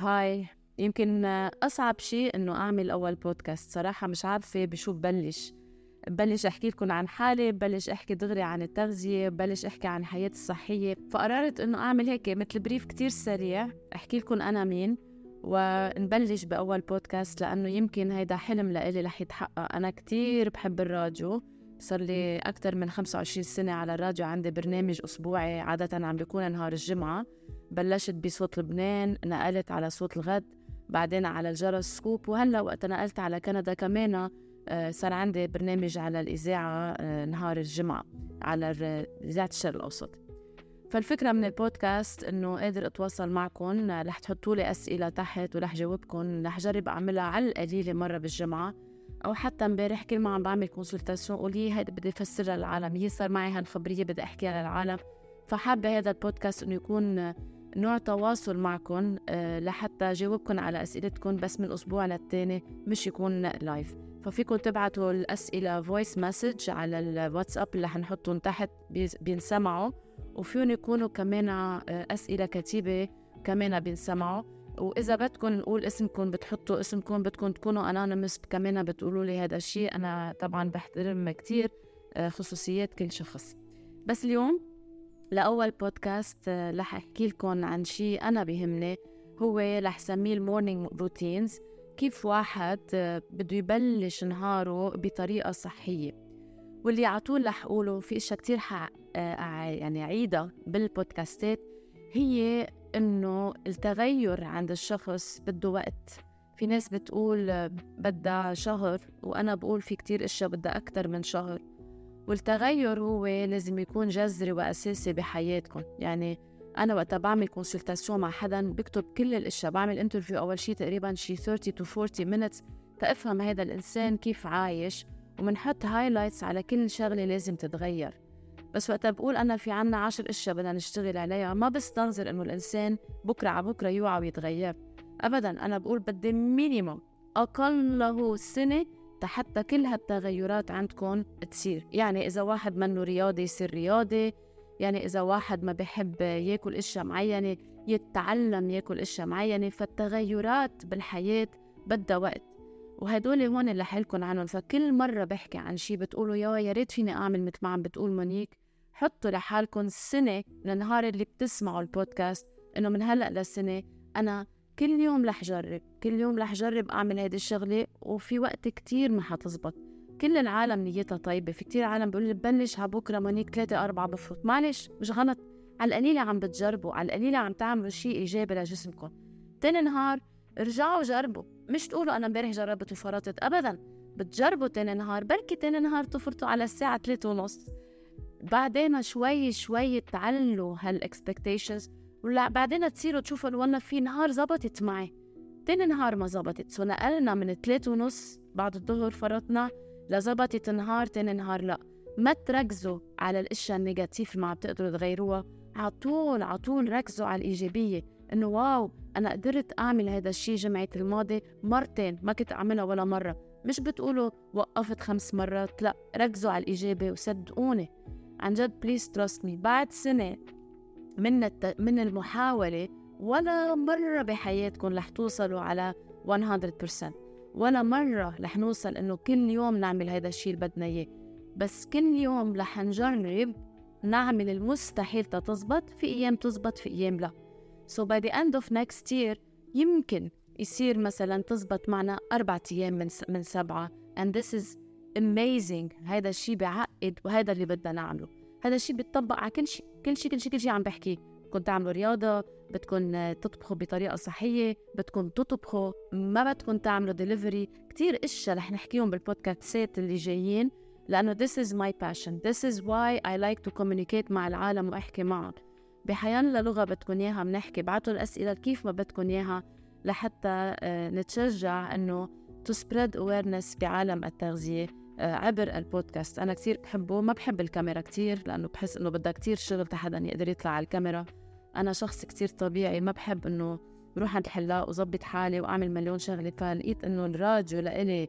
هاي يمكن أصعب شيء إنه أعمل أول بودكاست صراحة مش عارفة بشو ببلش. ببلش أحكي لكم عن حالي ببلش أحكي دغري عن التغذية ببلش أحكي عن حياتي الصحية. فقررت إنه أعمل هيك مثل بريف كتير سريع أحكي لكم أنا مين ونبلش بأول بودكاست لأنه يمكن هيدا حلم لإلي رح يتحقق. أنا كتير بحب الراديو. صار لي أكثر من 25 سنة على الراديو عندي برنامج أسبوعي عادة عم بيكون نهار الجمعة. بلشت بصوت لبنان نقلت على صوت الغد بعدين على الجرس Scoop وهلا وقت نقلت على كندا كمان آه، صار عندي برنامج على الإذاعة آه، نهار الجمعة على إذاعة الشرق الأوسط. فالفكرة من البودكاست إنه قادر أتواصل معكم رح تحطوا لي أسئلة تحت ورح جاوبكم رح جرب أعملها على القليلة مرة بالجمعة. أو حتى امبارح كل ما عم بعمل consultation قولي هيدا بدي أفسرها للعالم هي صار معي هالخبرية بدي أحكيها للعالم. فحابة هذا البودكاست إنه يكون نوع تواصل معكم آه، لحتى جاوبكم على أسئلتكم بس من أسبوع للتاني مش يكون live ففيكم تبعتوا الأسئلة voice message على الواتساب اللي حنحطهم تحت بينسمعوا وفيهم يكونوا كمان آه، أسئلة كتيبة كمان بينسمعوا وإذا بدكم نقول اسمكم بتحطوا اسمكم بدكم تكونوا anonymous كمان بتقولوا لي هذا الشيء أنا طبعا بحترم كتير آه، خصوصيات كل شخص. بس اليوم لأول بودكاست آه، رح أحكي لكم عن شيء أنا بيهمني هو رح سميه ال morning routines كيف واحد آه، بده يبلش نهاره بطريقة صحية. واللي على طول رح أقوله في أشياء كتير رح آه، يعني عيدها بالبودكاستات هي إنه التغير عند الشخص بده وقت. في ناس بتقول بدها شهر وأنا بقول في كتير أشياء بدها أكتر من شهر. والتغير هو لازم يكون جذري وأساسي بحياتكم. يعني أنا وقتها بعمل consultation مع حدا بكتب كل الأشياء بعمل interview أول شيء تقريبا شي 30 to 40 minutes تفهم هذا الإنسان كيف عايش ومنحط highlights على كل شغلة لازم تتغير. بس وقتها بقول أنا في عنا عشر أشياء بدنا نشتغل عليها ما بستنظر إنه الإنسان بكرة على بكرة يوعى ويتغير. أبدا أنا بقول بدي minimum أقله سنة حتى كل هالتغيرات عندكم تصير. يعني إذا واحد منه رياضي يصير رياضي يعني إذا واحد ما بحب ياكل أشياء معينة يتعلم ياكل أشياء معينة فالتغيرات بالحياة بدها وقت. وهدول هون اللي حلكن عنهم. فكل مرة بحكي عن شي بتقولوا يا يا ريت فيني أعمل مثل ما عم بتقول مونيك حطوا لحالكم سنة من النهار اللي بتسمعوا البودكاست إنه من هلأ للسنة أنا كل يوم رح جرب كل يوم رح جرب أعمل هيدي الشغلة وفي وقت كتير ما حتزبط. كل العالم نيتها طيبة في كتير عالم بيقول لي بلش على بكرة مانيك ثلاثة أربعة بفرط معلش مش غلط. على القليلة عم بتجربوا على القليلة عم تعملوا شيء إيجابي لجسمكم. تاني نهار ارجعوا جربوا. مش تقولوا أنا امبارح جربت وفرطت أبدا. بتجربوا تاني نهار بركي تاني نهار تفرطوا على الساعة ثلاثة ونص. بعدين شوي شوي تعلوا هال expectations ولا بعدين تصيروا تشوفوا والله في نهار زبطت معي تاني نهار ما زبطت. so نقلنا من ثلاثة ونص بعد الظهر فرطنا لزبطت نهار تاني نهار لا. ما تركزوا على الأشياء ال negative اللي ما عم تقدروا تغيروها. عطول عطول ركزوا على الإيجابية. إنه wow أنا قدرت أعمل هذا الشيء جمعة الماضي مرتين ما كنت أعملها ولا مرة. مش بتقولوا وقفت خمس مرات لا. ركزوا على الايجابي وصدقوني. عن جد please trust me بعد سنة من الت... من المحاولة ولا مرة بحياتكم رح توصلوا على 100% ولا مرة رح نوصل إنه كل يوم نعمل هذا الشيء اللي بدنا إياه. بس كل يوم رح نجرب نعمل المستحيل تتزبط في أيام تزبط في أيام لا. So by the end of next year يمكن يصير مثلا تزبط معنا أربعة أيام من من سبعة. And this is amazing. هذا الشيء بعقد وهذا اللي بدنا نعمله. هذا الشيء بيطبق على كل شيء كل شيء كل شيء كل شيء عم بحكي. بدكم تعملوا رياضة بدكم تطبخوا بطريقة صحية بدكم تطبخوا ما بدكم تعملوا ديليفري كتير إشياء رح نحكيهم بالبودكاستات اللي جايين لأنه this is my passion. This is why I like to communicate مع العالم وأحكي معهم. بحيان لغة بدكم إياها بنحكي. بعتوا الأسئلة كيف ما بدكم إياها لحتى آه، نتشجع إنه to spread awareness بعالم التغذية. عبر البودكاست. أنا كثير بحبه ما بحب الكاميرا كثير لأنه بحس إنه بدها كثير شغل حدا يقدر يطلع على الكاميرا. أنا شخص كثير طبيعي ما بحب إنه بروح عند الحلاق وظبط حالي وأعمل مليون شغلة. فلقيت إنه الراديو لإلي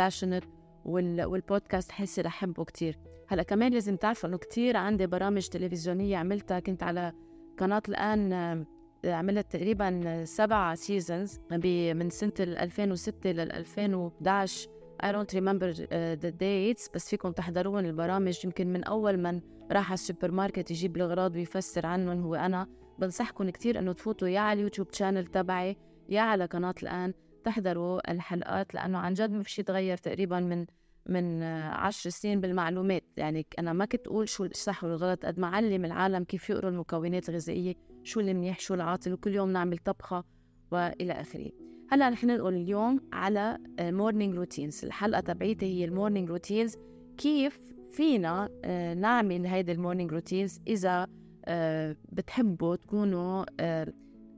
passionate وال... والبودكاست حسي رح أحبه كثير هلأ كمان لازم تعرفوا إنه كثير عندي برامج تلفزيونية عملتها. كنت على قناة الآن عملت تقريبا سبع seasons من سنة 2006 لل 2011 I don't remember uh, the dates بس فيكم تحضرون البرامج. يمكن من أول من راح على السوبر ماركت يجيب الأغراض ويفسر عنهم هو أنا. بنصحكم كتير إنه تفوتوا يا على ال YouTube channel تبعي يا على قناة الآن. تحضروا الحلقات لأنه عن جد ما في شيء تغير تقريبا من من عشر سنين بالمعلومات. يعني أنا ما كنت أقول شو الصح والغلط. قد ما علم العالم كيف يقروا المكونات الغذائية شو المنيح شو العاطل وكل يوم نعمل طبخة وإلى آخره. هلأ رح ننقل اليوم على morning routines الحلقة تبعيتي هي ال morning routines كيف فينا آه، نعمل هيدي ال morning routines إذا آه، بتحبوا تكونوا آه،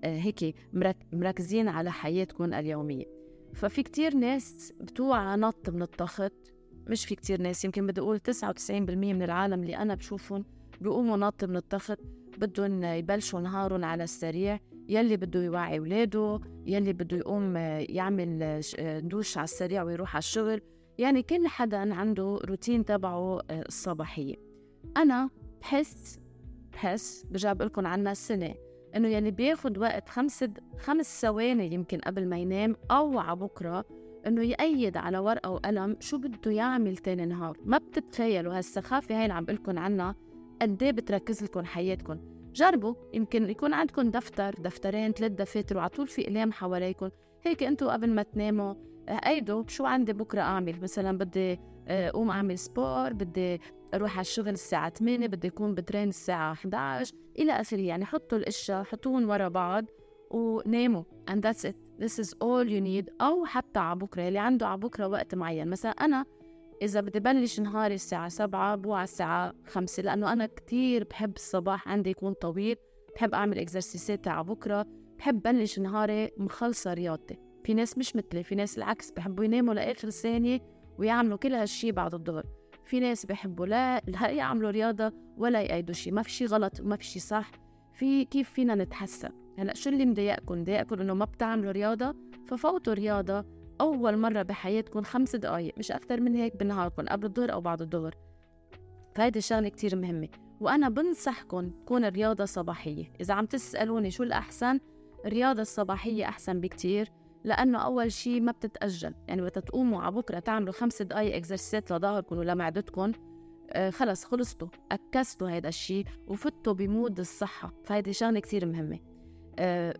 هيك مركزين على حياتكم اليومية. ففي كتير ناس بتوعى نط من التخت مش في كتير ناس يمكن بدي أقول 99% من العالم اللي أنا بشوفهم بيقوموا نط من التخت بدهم يبلشوا نهارهم على السريع. يلي بده يوعي ولاده يلي بده يقوم يعمل دوش على السريع ويروح على الشغل. يعني كل حدا عنده روتين تبعه الصباحية أنا بحس بحس برجع بقول لكم عنها سنة إنه يعني بياخد وقت خمس خمس ثواني يمكن قبل ما ينام أو على بكرة إنه يأيد على ورقة وقلم شو بده يعمل تاني نهار. ما بتتخيلوا هالسخافة هاي اللي عم بقول لكم عنها قد إيه بتركز لكم حياتكم. جربوا. يمكن يكون عندكم دفتر دفترين ثلاث دفاتر وعلى طول في اقلام حواليكم. هيك أنتم قبل ما تناموا ايدوا شو عندي بكرة أعمل. مثلا بدي آه، اقوم أعمل سبور بدي أروح على الشغل الساعة 8 بدي أكون بترين الساعة 11 إلى آخره يعني حطوا الاشياء حطوهم ورا بعض وناموا. And that's it. This is all you need. أو حتى على بكرة اللي عنده على بكرة وقت معين. مثلا أنا إذا بدي بلش نهاري الساعة سبعة بوعى الساعة خمسة لأنه أنا كتير بحب الصباح عندي يكون طويل بحب أعمل إكزرسيسات تاع بكرة بحب بلش نهاري مخلصة رياضتي. في ناس مش مثلي في ناس العكس بحبوا يناموا لآخر ثانية ويعملوا كل هالشي بعد الظهر. في ناس بحبوا لا لا يعملوا رياضة ولا يأيدوا شي ما في شي غلط وما في شي صح. في كيف فينا نتحسن؟ هلأ شو اللي مضايقكم؟ مضايقكم إنه ما بتعملوا رياضة؟ ففوتوا رياضة أول مرة بحياتكم خمس دقايق مش أكثر من هيك بنهاركم قبل الظهر أو بعد الظهر. فهيدي الشغلة كتير مهمة. وأنا بنصحكم تكون الرياضة صباحية. إذا عم تسألوني شو الأحسن الرياضة الصباحية أحسن بكتير لأنه أول شيء ما بتتأجل. يعني وقت تقوموا على بكرة تعملوا خمس دقايق إكزرسيسات لظهركم ولمعدتكم آه خلص خلصتوا أكستوا هيدا الشيء وفتوا ب mode الصحة. فهيدي شغلة كتير مهمة.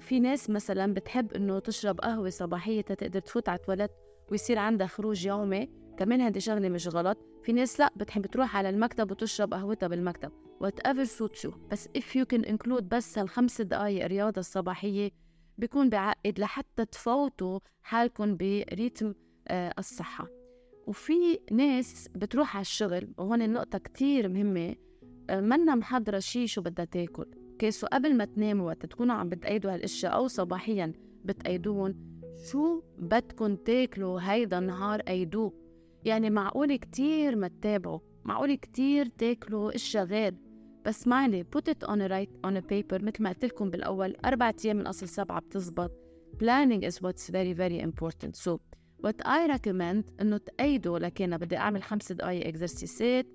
في ناس مثلا بتحب إنه تشرب قهوة صباحية تقدر تفوت على التواليت ويصير عندها خروج يومي كمان هذه شغلة مش غلط. في ناس لا بتحب تروح على المكتب وتشرب قهوتها بالمكتب whatever suit you بس if you can include بس هالخمس دقائق رياضة الصباحيه بيكون بعقد لحتى تفوتوا حالكم ب rythme آه الصحة. وفي ناس بتروح على الشغل وهون النقطة كتير مهمة آه، منا محضرة شي شو بدها تاكل. كيسو قبل ما تناموا وقت تكونوا عم بتأيدوا هالأشياء أو صباحيا بتأيدوهم شو بدكن تاكلوا هيدا النهار أيدوه؟ يعني معقول كتير ما تتابعوا معقول كتير تاكلوا أشياء غير. بس معني put it on a write on a paper مثل ما قلت لكم بالأول أربع أيام من أصل سبعة بتزبط. Planning is what's very very important. So what I recommend إنه تأيدوا لكن بدي أعمل خمس دقايق إكزرسيسات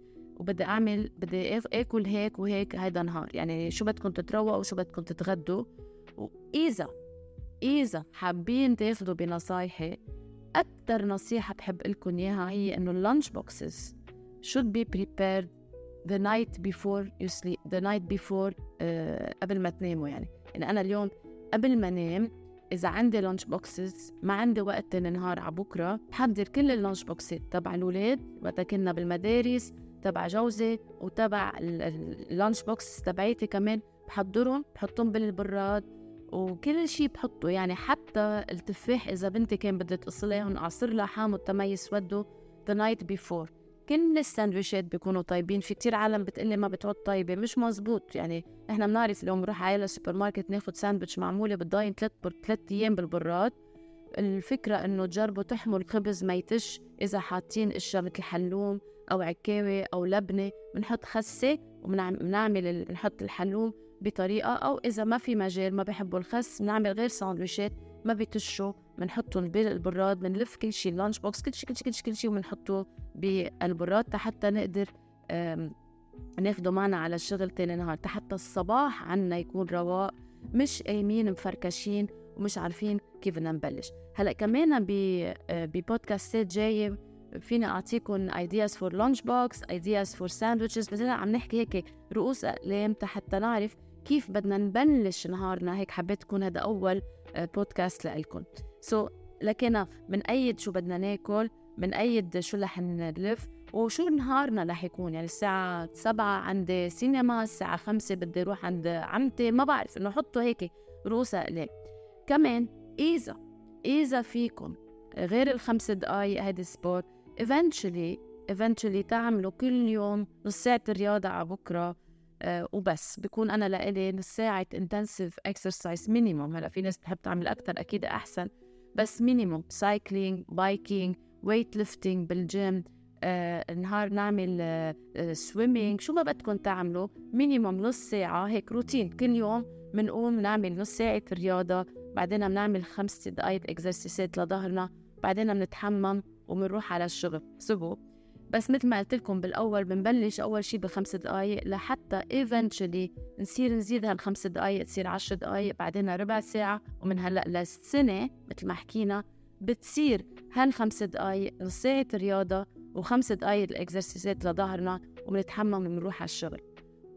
وبدي أعمل بدي آكل هيك وهيك هيدا نهار. يعني شو بدكم تتروقوا وشو بدكم تتغدوا. وإذا إذا حابين تاخذوا بنصايحي أكثر نصيحة بحب لكم إياها هي إنه اللانش بوكسز should be prepared the night before you sleep the night before uh, قبل ما تناموا يعني. يعني أنا اليوم قبل ما انام إذا عندي lunch boxes ما عندي وقت نهار على بكرة بحضر كل ال lunch box ات تبع الأولاد وقت كنا بالمدارس تبع جوزي وتبع ال lunch box تبعيتي كمان بحضرهم بحطهم بالبراد وكل شيء بحطه. يعني حتى التفاح إذا بنتي كان بدها تقصليهم اعصر لها حامض تما يسودوا the night before. كل الساندويشات بيكونوا طيبين. في كتير عالم بتقلي ما بتعود طيبة مش مزبوط. يعني إحنا بنعرف اليوم بنروح على السوبر ماركت ناخد ساندويتش معمولة بتضاين ثلاث ثلاث أيام بالبراد. الفكرة إنه تجربوا تحموا الخبز ما يتش إذا حاطين إشياء مثل حلوم أو عكاوي أو لبنة بنحط خسة وبنعمل بنحط الحلوم بطريقة أو إذا ما في مجال ما بحبوا الخس بنعمل غير ساندويشات ما بتشوا بنحطهم بالبراد بنلف كل شيء اللانش بوكس كل شيء كل شيء كل شيء, شيء وبنحطه بالبراد حتى نقدر ناخده معنا على الشغل تاني نهار حتى الصباح عنا يكون رواق مش قايمين مفركشين ومش عارفين كيف بدنا نبلش. هلأ كمان ببودكاستات جاية فينا اعطيكم ideas for lunch box ideas for sandwiches بس عم نحكي هيك رؤوس أقلام حتى نعرف كيف بدنا نبلش نهارنا. هيك حبيت تكون هذا أول بودكاست لكم so so, لكن بنقيد شو بدنا ناكل؟ بنقيد شو رح نلف؟ وشو نهارنا رح يكون؟ يعني الساعة سبعة عندي سينما الساعة خمسة بدي أروح عند عمتي. ما بعرف إنه حطوا هيك رؤوس أقلام. كمان إذا إذا فيكم غير الخمس دقايق هيدي sport eventually eventually تعملوا كل يوم نص ساعة رياضة على بكرة آه وبس. بكون أنا لإلي نص ساعة intensive exercise minimum. هلأ في ناس بتحب تعمل أكتر أكيد أحسن. بس minimum cycling biking weight lifting بالجيم آه نهار نعمل آه swimming شو ما بدكم تعملوا minimum نص ساعة هيك روتين كل يوم بنقوم نعمل نص ساعة رياضة بعدين بنعمل خمس دقايق exercise ات لظهرنا. بعدين بنتحمم وبنروح على الشغل. c'est bon. بس مثل ما قلت لكم بالأول بنبلش أول شيء بخمس دقائق لحتى eventually نصير نزيد هالخمس دقائق تصير عشر دقائق بعدين ربع ساعة. ومن هلأ للسنة مثل ما حكينا بتصير هالخمس دقائق نص ساعه رياضة وخمس دقائق الاكزرسيسات لظهرنا وبنتحمم وبنروح على الشغل.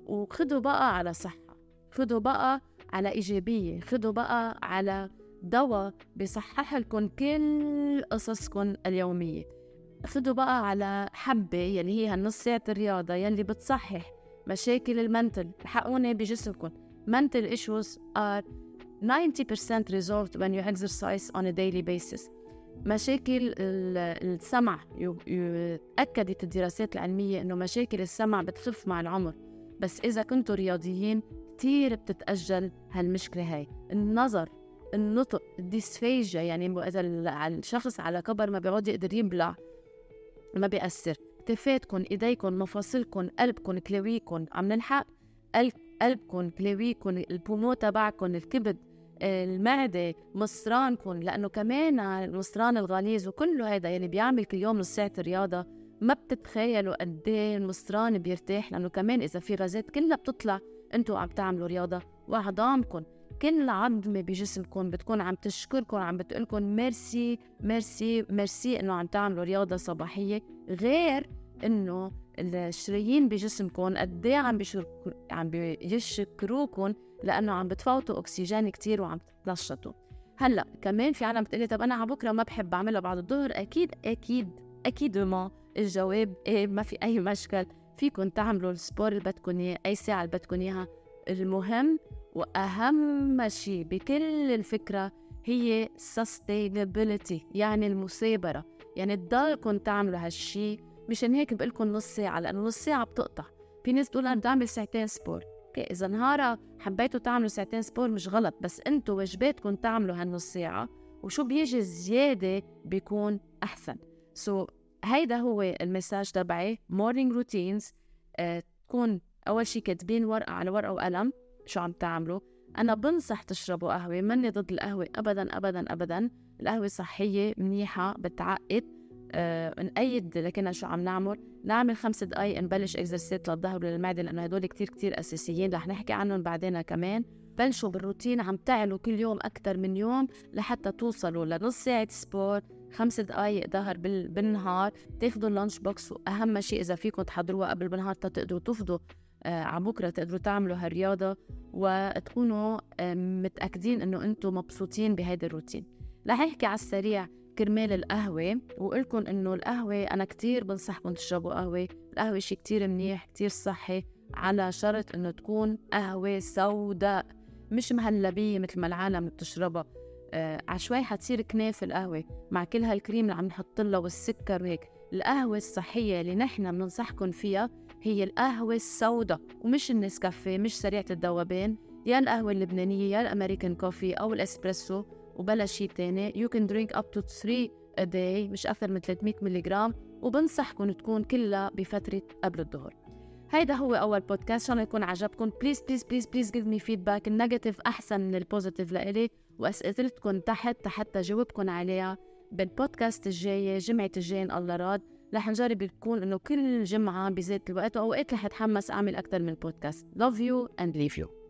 وخدوا بقى على صحة خدوا بقى على إيجابية خدوا بقى على دواء بيصحح لكم كل قصصكم اليومية. خدوا بقى على حبة يلي هي هالنص ساعة الرياضة يلي بتصحح مشاكل المنتل الحقوني بجسمكم. Mental issues are 90% resolved when you exercise on a daily basis. مشاكل السمع أكدت الدراسات العلمية إنه مشاكل السمع بتخف مع العمر. بس إذا كنتوا رياضيين كتير بتتأجل هالمشكلة هاي. النظر النطق الديسفيجيا يعني إذا الشخص على كبر ما بيعود يقدر يبلع ما بيأثر. كتفاتكم ايديكم مفاصلكم قلبكم كلاويكم عم نلحق؟ قلب قلبكم كلاويكم البومو تبعكم الكبد المعدة مصرانكم لأنه كمان المصران الغليظ وكله هذا يعني بيعمل كل يوم نص ساعة رياضة. ما بتتخيلوا قد إيه المصران بيرتاح. لأنه كمان إذا في غازات كلها بتطلع أنتوا عم تعملوا رياضة. وعظامكم كل عظمة بجسمكم بتكون عم تشكركم عم بتقولكم ميرسي ميرسي ميرسي إنه عم تعملوا رياضة صباحية. غير إنه الشرايين بجسمكم قد إيه عم عم بيشكروكم لأنه عم بتفوتوا أكسجين كتير وعم تتنشطوا هلأ كمان في عالم بتقلي طب أنا على بكرة ما بحب اعملها بعد الظهر؟ أكيد أكيد أكيد ما. الجواب إيه ما في أي مشكل. فيكم تعملوا السبور اللي بدكم إياه أي ساعة اللي بدكم إياها. المهم وأهم شيء بكل الفكرة هي sustainability يعني المثابرة. يعني تضلكم تعملوا هالشي. مشان هيك بقول نص ساعة لأنه نص ساعة بتقطع. في ناس بتقول أنا بدي أعمل ساعتين sport. okay إذا نهارا حبيتوا تعملوا ساعتين sport مش غلط بس أنتوا واجباتكم تعملوا هالنص ساعة. وشو بيجي زيادة بيكون أحسن. so so, هيدا هو ال message تبعي. morning routines آه تكون أول شي كاتبين ورقة على ورقة وقلم. شو عم تعملوا. أنا بنصح تشربوا قهوة ماني ضد القهوة أبدا أبدا أبدا. القهوة صحية منيحة بتعقد. آه نأيد لكن شو عم نعمل. نعمل خمس دقايق نبلش exercise للظهر وللمعدة لأنه هدول كتير كتير أساسيين. رح نحكي عنهم بعدين كمان. بلشوا بالروتين عم تعلوا كل يوم أكثر من يوم لحتى توصلوا لنص ساعة sport خمس دقايق ظهر بالنهار. تاخذوا ال lunch box وأهم شيء إذا فيكم تحضروها قبل بالنهار تقدروا تفضوا. على بكرة تقدروا تعملوا هالرياضة وتكونوا آه، متأكدين إنه أنتم مبسوطين بهيدا الروتين. رح أحكي على السريع كرمال القهوة وقلكم إنه القهوة أنا كتير بنصحكم تشربوا قهوة. القهوة شي كتير منيح كتير صحي على شرط إنه تكون قهوة سوداء مش مهلبية مثل ما العالم بتشربها. آه عشوي حتصير كنافة القهوة مع كل هالكريم اللي عم نحط لها والسكر وهيك. القهوة الصحية اللي نحن بننصحكم فيها هي القهوة السوداء ومش النسكافيه مش سريعة الذوبان يا القهوة اللبنانية يا ال American coffee أو الإسبريسو وبلا شيء تاني. You can drink up to 3 a day مش أكثر من 300 ملغ وبنصحكم تكون كلها بفترة قبل الظهر. هيدا هو أول بودكاست إن يكون عجبكم please please please please give me feedback. ال negative أحسن من ال positive لإلي. وأسئلتكم تحت حتى جاوبكم عليها بالبودكاست الجاية جمعة الجاية إن الله راد. رح نجرب يكون إنه كل جمعة بذات الوقت وأوقات رح أتحمس أعمل أكثر من بودكاست love you and leave you.